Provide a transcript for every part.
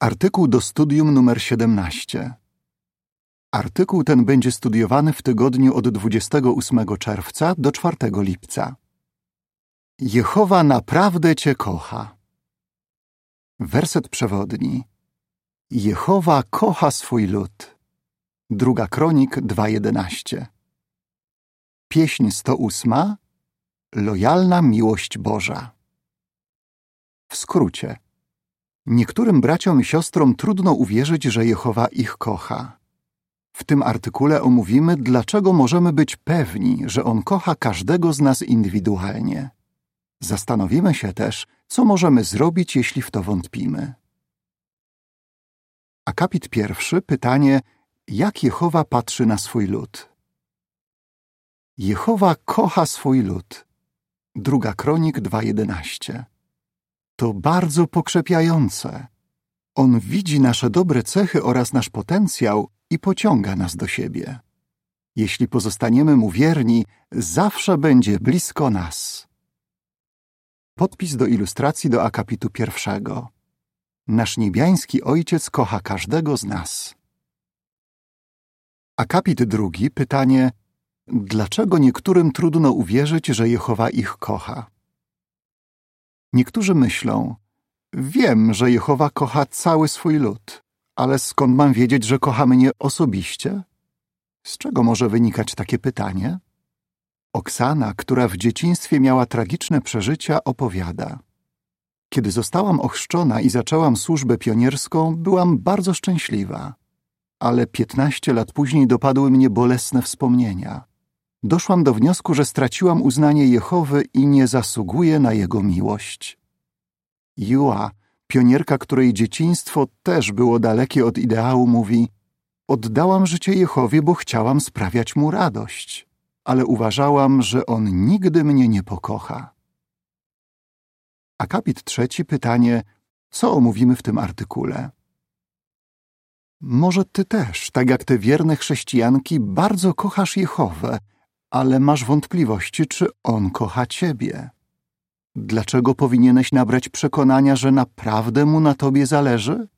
Artykuł do studium numer 17. Artykuł ten będzie studiowany w tygodniu od 28 czerwca do 4 lipca. Jehowa naprawdę Cię kocha. Werset przewodni. Jehowa kocha swój lud. Druga Kronik 2.11. Pieśń 108. Lojalna miłość Boża. W skrócie. Niektórym braciom i siostrom trudno uwierzyć, że Jehowa ich kocha. W tym artykule omówimy, dlaczego możemy być pewni, że On kocha każdego z nas indywidualnie. Zastanowimy się też, co możemy zrobić, jeśli w to wątpimy. Akapit pierwszy, pytanie, jak Jehowa patrzy na swój lud? Jehowa kocha swój lud. Druga Kronik 2.11 To bardzo pokrzepiające. On widzi nasze dobre cechy oraz nasz potencjał i pociąga nas do siebie. Jeśli pozostaniemy mu wierni, zawsze będzie blisko nas. Podpis do ilustracji do akapitu pierwszego. Nasz niebiański Ojciec kocha każdego z nas. Akapit drugi, pytanie Dlaczego niektórym trudno uwierzyć, że Jehowa ich kocha? Niektórzy myślą, wiem, że Jehowa kocha cały swój lud, ale skąd mam wiedzieć, że kocha mnie osobiście? Z czego może wynikać takie pytanie? Oksana, która w dzieciństwie miała tragiczne przeżycia, opowiada. Kiedy zostałam ochrzczona i zaczęłam służbę pionierską, byłam bardzo szczęśliwa. Ale piętnaście lat później dopadły mnie bolesne wspomnienia. Doszłam do wniosku, że straciłam uznanie Jehowy i nie zasługuję na Jego miłość. Jua, pionierka, której dzieciństwo też było dalekie od ideału, mówi Oddałam życie Jehowie, bo chciałam sprawiać Mu radość ale uważałam, że on nigdy mnie nie pokocha. Akapit trzeci pytanie, co omówimy w tym artykule? Może ty też, tak jak te wierne chrześcijanki, bardzo kochasz Jehowę, ale masz wątpliwości, czy on kocha ciebie. Dlaczego powinieneś nabrać przekonania, że naprawdę mu na tobie zależy?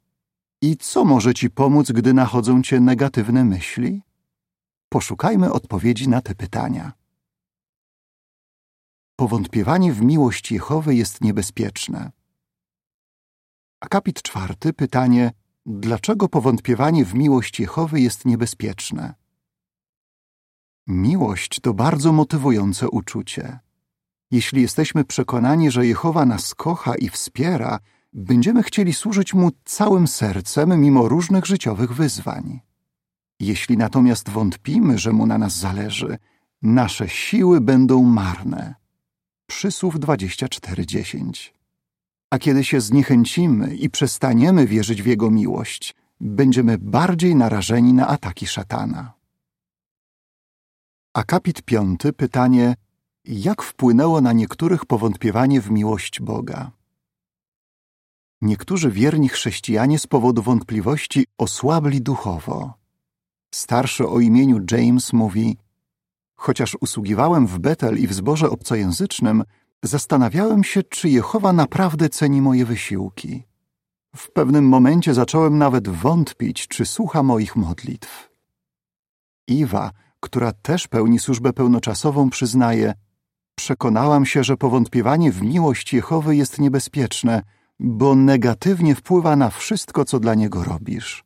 I co może ci pomóc, gdy nachodzą cię negatywne myśli? Poszukajmy odpowiedzi na te pytania. Powątpiewanie w miłość Jehowy jest niebezpieczne. Akapit czwarty, pytanie Dlaczego powątpiewanie w miłość Jehowy jest niebezpieczne? Miłość to bardzo motywujące uczucie. Jeśli jesteśmy przekonani, że Jehowa nas kocha i wspiera, będziemy chcieli służyć Mu całym sercem mimo różnych życiowych wyzwań. Jeśli natomiast wątpimy, że mu na nas zależy, nasze siły będą marne. Przysłów 24:10. A kiedy się zniechęcimy i przestaniemy wierzyć w jego miłość, będziemy bardziej narażeni na ataki szatana. Akapit piąty, pytanie: jak wpłynęło na niektórych powątpiewanie w miłość Boga? Niektórzy wierni chrześcijanie z powodu wątpliwości osłabli duchowo. Starszy o imieniu James mówi: Chociaż usługiwałem w Betel i w zborze obcojęzycznym, zastanawiałem się, czy Jehowa naprawdę ceni moje wysiłki. W pewnym momencie zacząłem nawet wątpić, czy słucha moich modlitw. Iwa, która też pełni służbę pełnoczasową, przyznaje: Przekonałam się, że powątpiewanie w miłość Jehowy jest niebezpieczne, bo negatywnie wpływa na wszystko, co dla niego robisz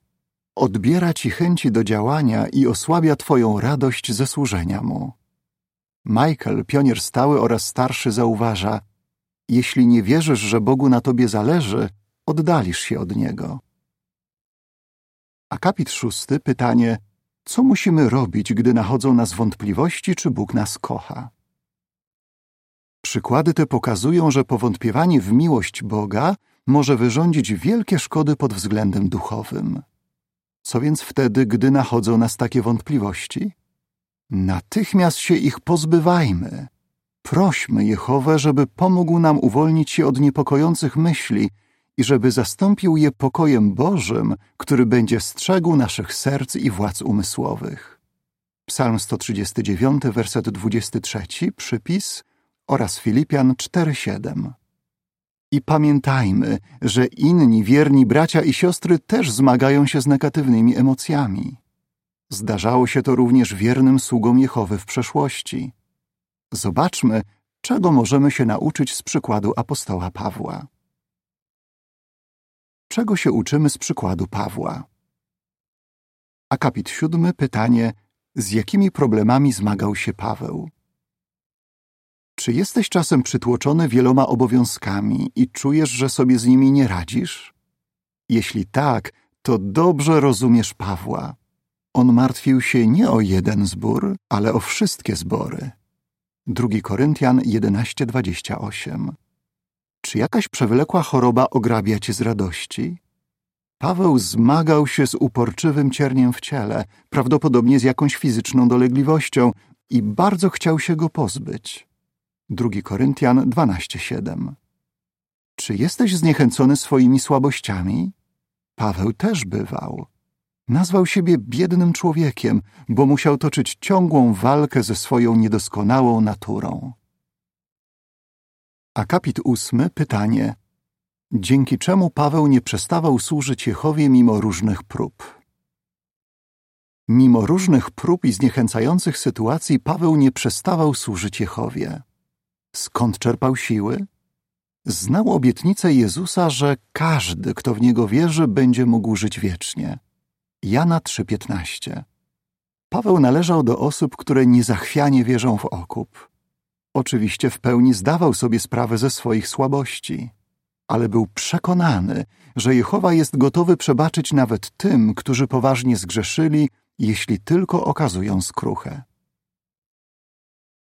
odbiera ci chęci do działania i osłabia twoją radość ze służenia mu. Michael, pionier stały oraz starszy, zauważa: Jeśli nie wierzysz, że Bogu na tobie zależy, oddalisz się od niego. Akapit szósty, pytanie: Co musimy robić, gdy nachodzą nas wątpliwości, czy Bóg nas kocha? Przykłady te pokazują, że powątpiewanie w miłość Boga może wyrządzić wielkie szkody pod względem duchowym. Co więc wtedy, gdy nachodzą nas takie wątpliwości? Natychmiast się ich pozbywajmy. Prośmy Jehowę, żeby pomógł nam uwolnić się od niepokojących myśli i żeby zastąpił je pokojem Bożym, który będzie strzegł naszych serc i władz umysłowych. Psalm 139, werset 23, przypis oraz Filipian 4:7. I pamiętajmy, że inni wierni bracia i siostry też zmagają się z negatywnymi emocjami. Zdarzało się to również wiernym sługom Jehowy w przeszłości. Zobaczmy, czego możemy się nauczyć z przykładu apostoła Pawła. Czego się uczymy z przykładu Pawła? Akapit siódmy pytanie, z jakimi problemami zmagał się Paweł? Czy jesteś czasem przytłoczony wieloma obowiązkami i czujesz, że sobie z nimi nie radzisz? Jeśli tak, to dobrze rozumiesz Pawła. On martwił się nie o jeden zbór, ale o wszystkie zbory. 2 Koryntian 11:28. Czy jakaś przewlekła choroba ograbia cię z radości? Paweł zmagał się z uporczywym cierniem w ciele, prawdopodobnie z jakąś fizyczną dolegliwością i bardzo chciał się go pozbyć. 2 Koryntian 12:7. Czy jesteś zniechęcony swoimi słabościami? Paweł też bywał. Nazwał siebie biednym człowiekiem, bo musiał toczyć ciągłą walkę ze swoją niedoskonałą naturą. Akapit ósmy, pytanie. Dzięki czemu Paweł nie przestawał służyć Jehowie mimo różnych prób? Mimo różnych prób i zniechęcających sytuacji Paweł nie przestawał służyć Jehowie. Skąd czerpał siły? Znał obietnicę Jezusa, że każdy, kto w Niego wierzy, będzie mógł żyć wiecznie. Jana 3,15 Paweł należał do osób, które niezachwianie wierzą w okup. Oczywiście w pełni zdawał sobie sprawę ze swoich słabości, ale był przekonany, że Jehowa jest gotowy przebaczyć nawet tym, którzy poważnie zgrzeszyli, jeśli tylko okazują skruchę.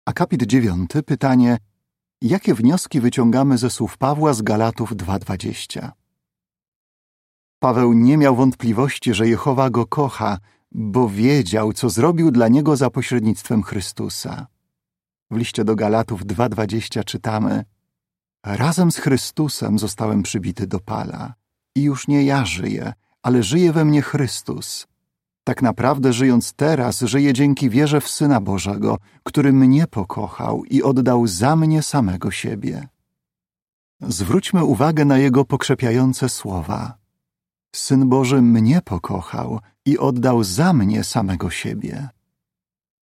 Akapit dziewiąty, pytanie Jakie wnioski wyciągamy ze słów Pawła z Galatów 2.20? Paweł nie miał wątpliwości, że Jehowa go kocha, bo wiedział, co zrobił dla niego za pośrednictwem Chrystusa. W liście do Galatów 2.20 czytamy Razem z Chrystusem zostałem przybity do pala i już nie ja żyję, ale żyje we mnie Chrystus. Tak naprawdę żyjąc teraz, żyję dzięki wierze w Syna Bożego, który mnie pokochał i oddał za mnie samego siebie. Zwróćmy uwagę na jego pokrzepiające słowa. Syn Boży mnie pokochał i oddał za mnie samego siebie.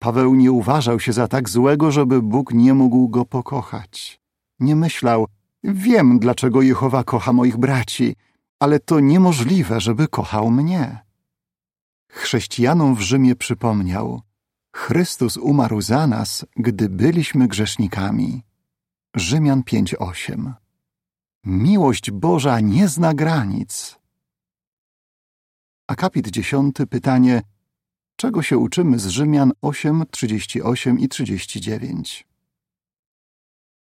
Paweł nie uważał się za tak złego, żeby Bóg nie mógł go pokochać. Nie myślał, wiem, dlaczego Jehowa kocha moich braci, ale to niemożliwe, żeby kochał mnie. Chrześcijanom w Rzymie przypomniał: Chrystus umarł za nas, gdy byliśmy grzesznikami. Rzymian 5:8. Miłość Boża nie zna granic. Akapit 10 pytanie: Czego się uczymy z Rzymian 8, 38 i 39?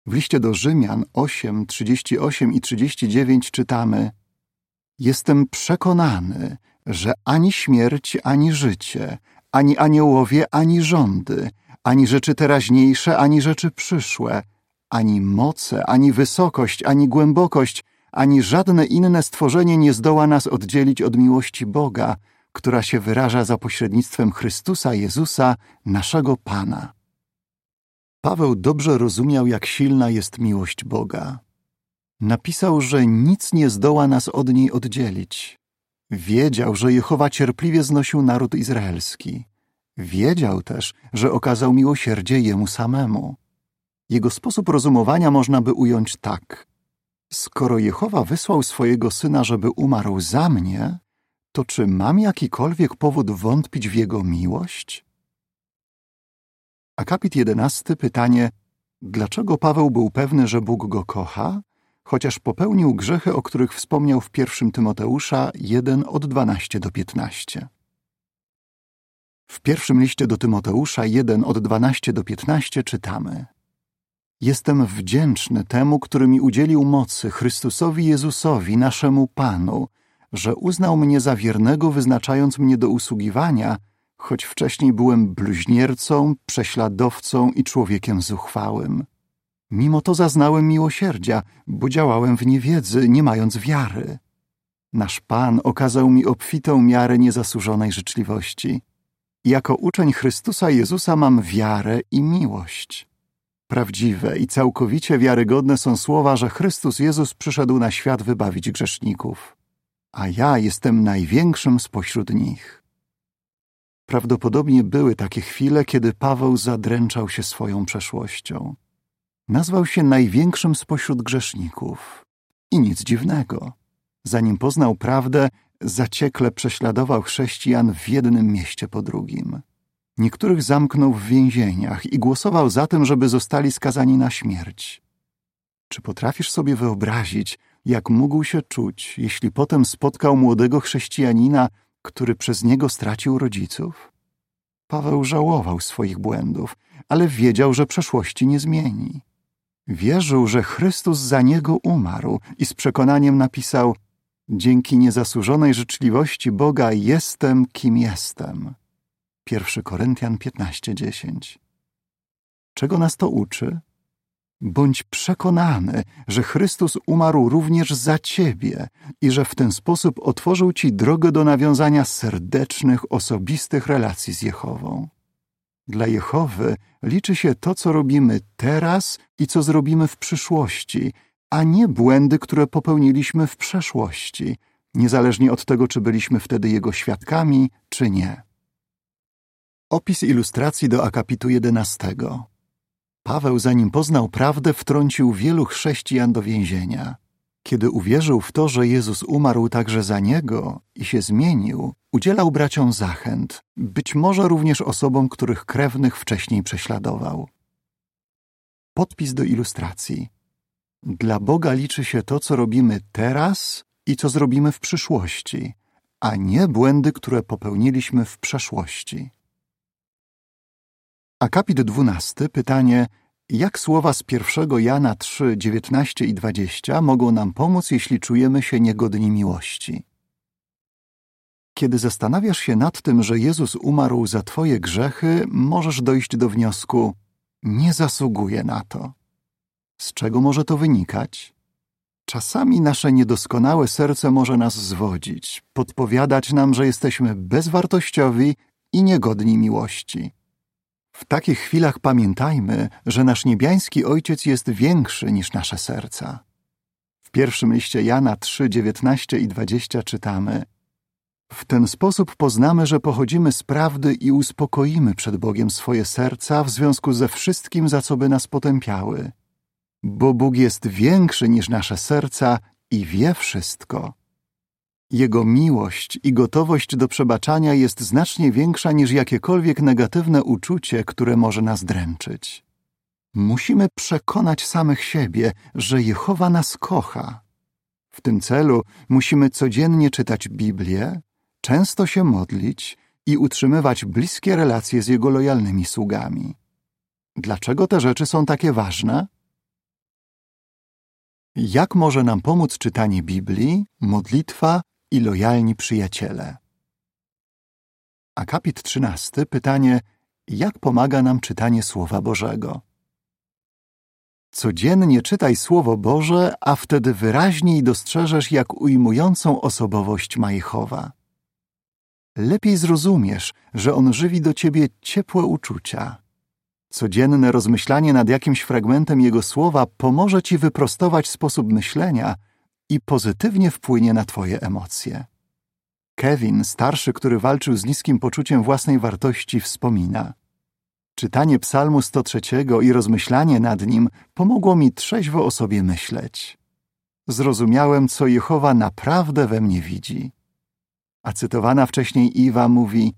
W liście do Rzymian 8, 38 i 39 czytamy: Jestem przekonany, że ani śmierć, ani życie, ani aniołowie, ani rządy, ani rzeczy teraźniejsze, ani rzeczy przyszłe, ani moce, ani wysokość, ani głębokość, ani żadne inne stworzenie nie zdoła nas oddzielić od miłości Boga, która się wyraża za pośrednictwem Chrystusa Jezusa, naszego Pana. Paweł dobrze rozumiał, jak silna jest miłość Boga. Napisał, że nic nie zdoła nas od niej oddzielić. Wiedział, że Jehowa cierpliwie znosił naród izraelski. Wiedział też, że okazał miłosierdzie jemu samemu. Jego sposób rozumowania można by ująć tak. Skoro Jehowa wysłał swojego syna, żeby umarł za mnie, to czy mam jakikolwiek powód wątpić w jego miłość? Akapit jedenasty pytanie, dlaczego Paweł był pewny, że Bóg go kocha, chociaż popełnił grzechy, o których wspomniał w pierwszym Tymoteusza 1 od 12 do 15. W pierwszym liście do Tymoteusza 1 od 12 do 15 czytamy Jestem wdzięczny temu, który mi udzielił mocy, Chrystusowi Jezusowi, naszemu Panu, że uznał mnie za wiernego, wyznaczając mnie do usługiwania, choć wcześniej byłem bluźniercą, prześladowcą i człowiekiem zuchwałym. Mimo to zaznałem miłosierdzia, bo działałem w niewiedzy, nie mając wiary. Nasz Pan okazał mi obfitą miarę niezasłużonej życzliwości. Jako uczeń Chrystusa Jezusa mam wiarę i miłość. Prawdziwe i całkowicie wiarygodne są słowa, że Chrystus Jezus przyszedł na świat wybawić grzeszników, a ja jestem największym spośród nich. Prawdopodobnie były takie chwile, kiedy Paweł zadręczał się swoją przeszłością. Nazwał się największym spośród grzeszników. I nic dziwnego. Zanim poznał prawdę, zaciekle prześladował chrześcijan w jednym mieście po drugim. Niektórych zamknął w więzieniach i głosował za tym, żeby zostali skazani na śmierć. Czy potrafisz sobie wyobrazić, jak mógł się czuć, jeśli potem spotkał młodego chrześcijanina, który przez niego stracił rodziców? Paweł żałował swoich błędów, ale wiedział, że przeszłości nie zmieni. Wierzył, że Chrystus za niego umarł i z przekonaniem napisał: Dzięki niezasłużonej życzliwości Boga jestem, kim jestem. 1 Koryntian 15:10. Czego nas to uczy? Bądź przekonany, że Chrystus umarł również za ciebie i że w ten sposób otworzył ci drogę do nawiązania serdecznych, osobistych relacji z Jehową. Dla Jehowy liczy się to, co robimy teraz i co zrobimy w przyszłości, a nie błędy, które popełniliśmy w przeszłości, niezależnie od tego, czy byliśmy wtedy Jego świadkami, czy nie. Opis ilustracji do akapitu 11. Paweł, zanim poznał prawdę, wtrącił wielu chrześcijan do więzienia. Kiedy uwierzył w to, że Jezus umarł także za niego i się zmienił, udzielał braciom zachęt, być może również osobom, których krewnych wcześniej prześladował. Podpis do ilustracji. Dla Boga liczy się to, co robimy teraz i co zrobimy w przyszłości, a nie błędy, które popełniliśmy w przeszłości. Akapit 12, pytanie, jak słowa z pierwszego Jana 3, 19 i 20 mogą nam pomóc, jeśli czujemy się niegodni miłości? Kiedy zastanawiasz się nad tym, że Jezus umarł za Twoje grzechy, możesz dojść do wniosku: Nie zasługuję na to. Z czego może to wynikać? Czasami nasze niedoskonałe serce może nas zwodzić, podpowiadać nam, że jesteśmy bezwartościowi i niegodni miłości. W takich chwilach pamiętajmy, że nasz niebiański Ojciec jest większy niż nasze serca. W pierwszym liście Jana 3, 19 i 20 czytamy W ten sposób poznamy, że pochodzimy z prawdy i uspokoimy przed Bogiem swoje serca w związku ze wszystkim, za co by nas potępiały. Bo Bóg jest większy niż nasze serca i wie wszystko. Jego miłość i gotowość do przebaczania jest znacznie większa niż jakiekolwiek negatywne uczucie, które może nas dręczyć. Musimy przekonać samych siebie, że Jehowa nas kocha. W tym celu musimy codziennie czytać Biblię, często się modlić i utrzymywać bliskie relacje z Jego lojalnymi sługami. Dlaczego te rzeczy są takie ważne? Jak może nam pomóc czytanie Biblii, modlitwa i lojalni przyjaciele. Akapit 13. Pytanie: jak pomaga nam czytanie Słowa Bożego? Codziennie czytaj Słowo Boże, a wtedy wyraźniej dostrzeżesz, jak ujmującą osobowość ma Jehowa. Lepiej zrozumiesz, że On żywi do ciebie ciepłe uczucia. Codzienne rozmyślanie nad jakimś fragmentem Jego Słowa pomoże ci wyprostować sposób myślenia – i pozytywnie wpłynie na Twoje emocje. Kevin, starszy, który walczył z niskim poczuciem własnej wartości, wspomina: Czytanie Psalmu 103 i rozmyślanie nad nim pomogło mi trzeźwo o sobie myśleć. Zrozumiałem, co Jehowa naprawdę we mnie widzi. A cytowana wcześniej Iwa mówi: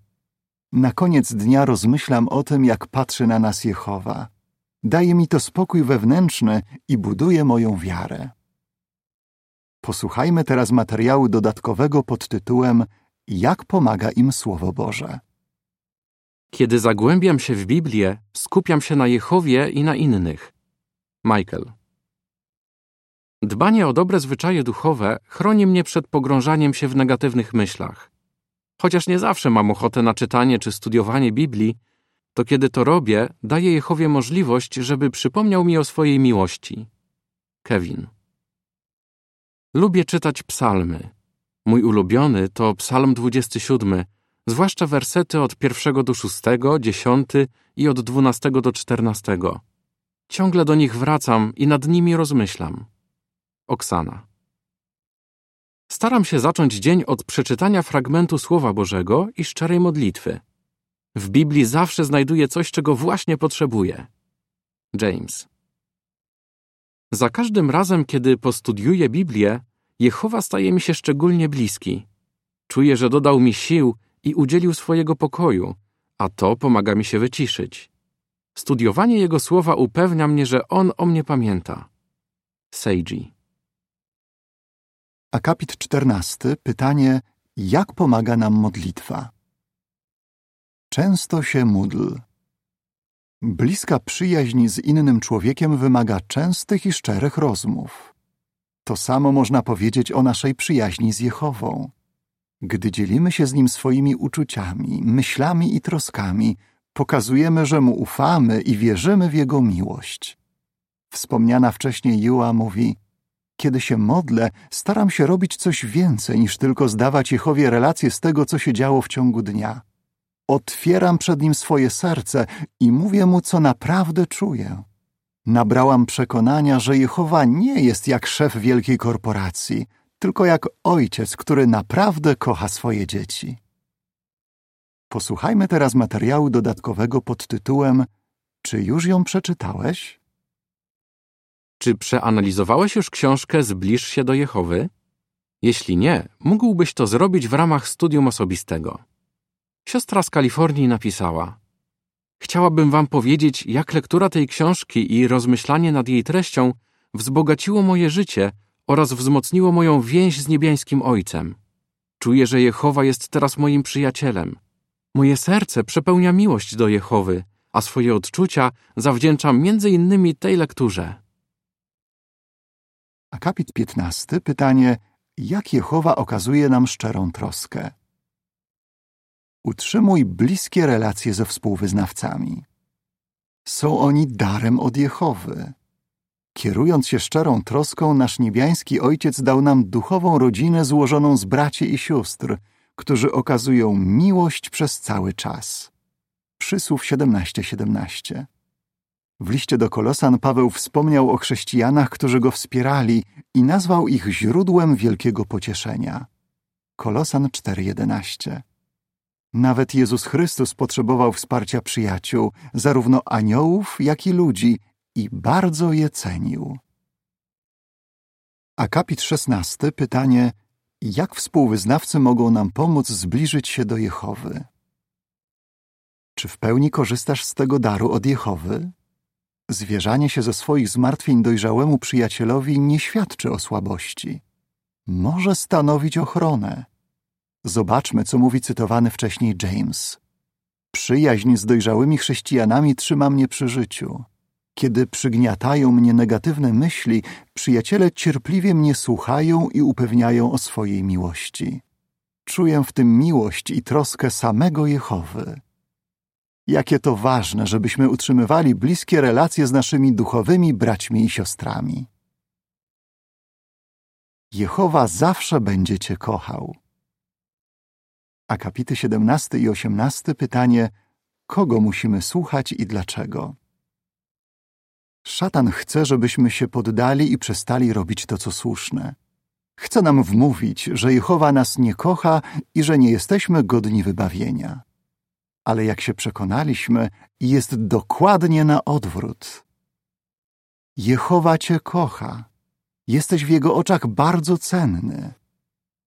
Na koniec dnia rozmyślam o tym, jak patrzy na nas Jehowa. Daje mi to spokój wewnętrzny i buduje moją wiarę. Posłuchajmy teraz materiału dodatkowego pod tytułem Jak pomaga im Słowo Boże. Kiedy zagłębiam się w Biblię, skupiam się na Jehowie i na innych. Michael. Dbanie o dobre zwyczaje duchowe chroni mnie przed pogrążaniem się w negatywnych myślach. Chociaż nie zawsze mam ochotę na czytanie czy studiowanie Biblii, to kiedy to robię, daję Jehowie możliwość, żeby przypomniał mi o swojej miłości. Kevin. Lubię czytać psalmy. Mój ulubiony to psalm 27, zwłaszcza wersety od pierwszego do szóstego, dziesiąty i od dwunastego do czternastego. ciągle do nich wracam i nad nimi rozmyślam. Oksana. Staram się zacząć dzień od przeczytania fragmentu Słowa Bożego i szczerej modlitwy. W Biblii zawsze znajduję coś, czego właśnie potrzebuję. James. Za każdym razem, kiedy postudiuję Biblię, Jehowa staje mi się szczególnie bliski. Czuję, że dodał mi sił i udzielił swojego pokoju, a to pomaga mi się wyciszyć. Studiowanie Jego słowa upewnia mnie, że On o mnie pamięta. Seiji. Akapit 14. Pytanie: jak pomaga nam modlitwa? Często się módl. Bliska przyjaźń z innym człowiekiem wymaga częstych i szczerych rozmów. To samo można powiedzieć o naszej przyjaźni z Jehową. Gdy dzielimy się z nim swoimi uczuciami, myślami i troskami, pokazujemy, że mu ufamy i wierzymy w jego miłość. Wspomniana wcześniej Jua mówi: Kiedy się modlę, staram się robić coś więcej niż tylko zdawać Jehowie relacje z tego, co się działo w ciągu dnia. Otwieram przed nim swoje serce i mówię mu, co naprawdę czuję. Nabrałam przekonania, że Jehowa nie jest jak szef wielkiej korporacji, tylko jak ojciec, który naprawdę kocha swoje dzieci. Posłuchajmy teraz materiału dodatkowego pod tytułem Czy już ją przeczytałeś? Czy przeanalizowałeś już książkę Zbliż się do Jehowy? Jeśli nie, mógłbyś to zrobić w ramach studium osobistego. Siostra z Kalifornii napisała: Chciałabym Wam powiedzieć, jak lektura tej książki i rozmyślanie nad jej treścią wzbogaciło moje życie oraz wzmocniło moją więź z niebiańskim Ojcem. Czuję, że Jehowa jest teraz moim przyjacielem. Moje serce przepełnia miłość do Jehowy, a swoje odczucia zawdzięczam między innymi tej lekturze. Akapit 15. Pytanie: Jak Jehowa okazuje nam szczerą troskę? Utrzymuj bliskie relacje ze współwyznawcami. Są oni darem od Jehowy. Kierując się szczerą troską, nasz niebiański Ojciec dał nam duchową rodzinę złożoną z braci i sióstr, którzy okazują miłość przez cały czas. Przysłów 17:17. 17. W liście do Kolosan Paweł wspomniał o chrześcijanach, którzy go wspierali i nazwał ich źródłem wielkiego pocieszenia. Kolosan 4:11. Nawet Jezus Chrystus potrzebował wsparcia przyjaciół, zarówno aniołów, jak i ludzi, i bardzo je cenił. Akapit 16. Pytanie: Jak współwyznawcy mogą nam pomóc zbliżyć się do Jehowy? Czy w pełni korzystasz z tego daru od Jehowy? Zwierzanie się ze swoich zmartwień dojrzałemu przyjacielowi nie świadczy o słabości. Może stanowić ochronę. Zobaczmy, co mówi cytowany wcześniej James. Przyjaźń z dojrzałymi chrześcijanami trzyma mnie przy życiu. Kiedy przygniatają mnie negatywne myśli, przyjaciele cierpliwie mnie słuchają i upewniają o swojej miłości. Czuję w tym miłość i troskę samego Jehowy. Jakie to ważne, żebyśmy utrzymywali bliskie relacje z naszymi duchowymi braćmi i siostrami. Jehowa zawsze będzie Cię kochał. Akapity 17 i 18 pytanie: kogo musimy słuchać i dlaczego? Szatan chce, żebyśmy się poddali i przestali robić to, co słuszne. Chce nam wmówić, że Jehowa nas nie kocha i że nie jesteśmy godni wybawienia. Ale jak się przekonaliśmy, jest dokładnie na odwrót. Jehowa Cię kocha. Jesteś w Jego oczach bardzo cenny.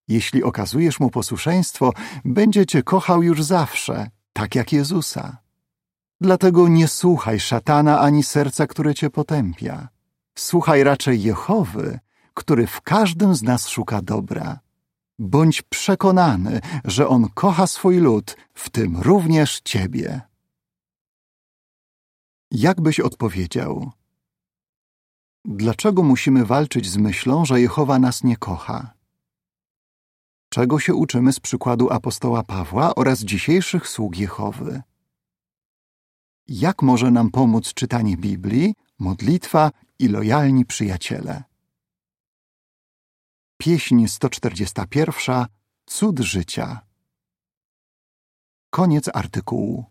Jeśli okazujesz Mu posłuszeństwo, będzie Cię kochał już zawsze, tak jak Jezusa. Dlatego nie słuchaj szatana ani serca, które cię potępia. Słuchaj raczej Jehowy, który w każdym z nas szuka dobra. Bądź przekonany, że On kocha swój lud, w tym również Ciebie. Jak byś odpowiedział? Dlaczego musimy walczyć z myślą, że Jehowa nas nie kocha? Czego się uczymy z przykładu apostoła Pawła oraz dzisiejszych sług Jehowy? jak może nam pomóc czytanie Biblii, modlitwa i lojalni przyjaciele. Pieśń 141 Cud życia. Koniec artykułu.